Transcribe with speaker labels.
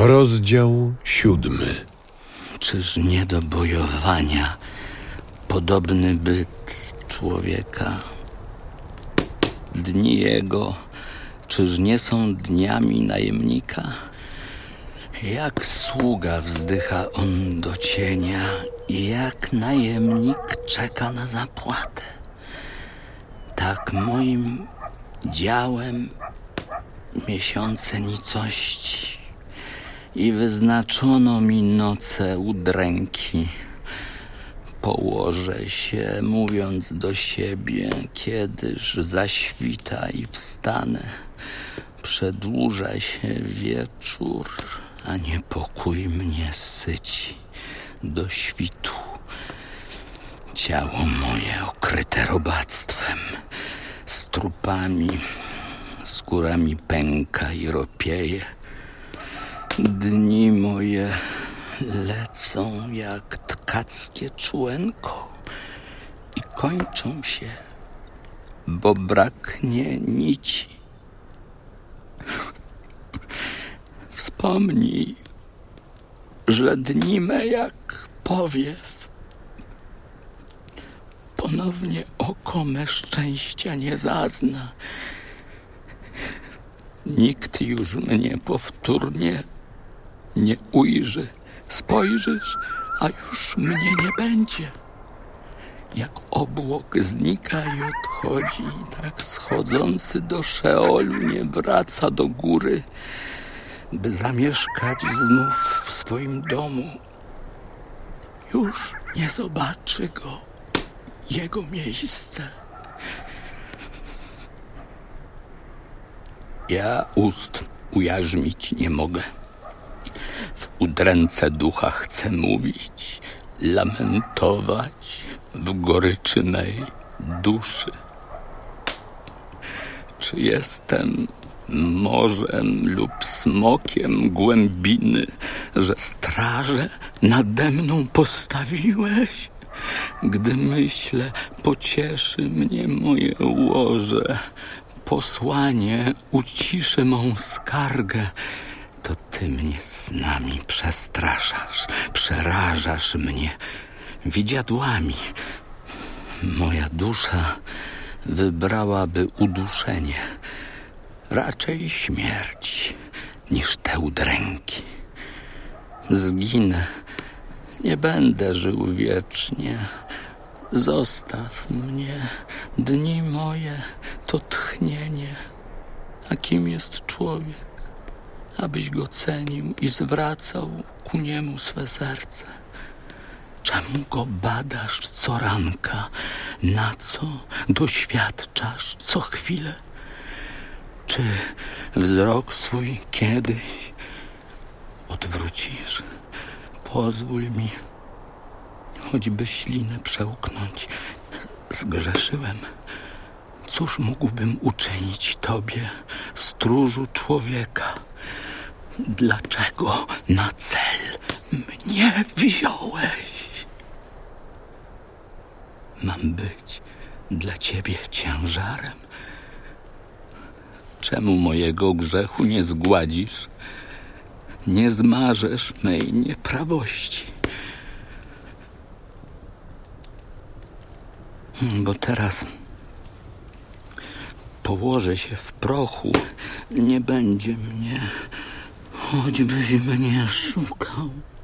Speaker 1: Rozdział siódmy.
Speaker 2: Czyż nie do bojowania podobny byt człowieka? Dni jego, czyż nie są dniami najemnika? Jak sługa wzdycha on do cienia, jak najemnik czeka na zapłatę. Tak moim działem miesiące nicości i wyznaczono mi noce udręki. Położę się, mówiąc do siebie, kiedyż zaświta i wstanę. Przedłuża się wieczór, a niepokój mnie syci do świtu. Ciało moje okryte robactwem, z trupami, skórami pęka i ropieje. Dni moje lecą jak tkackie człenko i kończą się, bo braknie nici. Wspomnij, że dni me jak powiew. Ponownie oko me szczęścia nie zazna. Nikt już mnie powtórnie nie ujrzy. Spojrzysz, a już mnie nie będzie. Jak obłok znika i odchodzi, tak schodzący do Szeolu nie wraca do góry, by zamieszkać znów w swoim domu. Już nie zobaczy go jego miejsce. Ja ust ujarzmić nie mogę. Udręce ducha chcę mówić, lamentować w goryczy mej duszy. Czy jestem morzem lub smokiem głębiny, że straże nade mną postawiłeś? Gdy myślę, pocieszy mnie moje łoże, posłanie uciszy mą skargę, ty mnie snami przestraszasz, przerażasz mnie widziadłami. Moja dusza wybrałaby uduszenie, raczej śmierć niż te udręki. Zginę, nie będę żył wiecznie. Zostaw mnie, dni moje to tchnienie. A kim jest człowiek? Abyś go cenił i zwracał ku niemu swe serce. Czemu go badasz co ranka, na co doświadczasz co chwilę? Czy wzrok swój kiedyś odwrócisz? Pozwól mi choćby ślinę przełknąć. Zgrzeszyłem. Cóż mógłbym uczynić Tobie, stróżu człowieka? Dlaczego na cel mnie wziąłeś? Mam być dla ciebie ciężarem. Czemu mojego grzechu nie zgładzisz? Nie zmarzesz mej nieprawości. Bo teraz położę się w prochu, nie będzie mnie Oh, de manière chocante.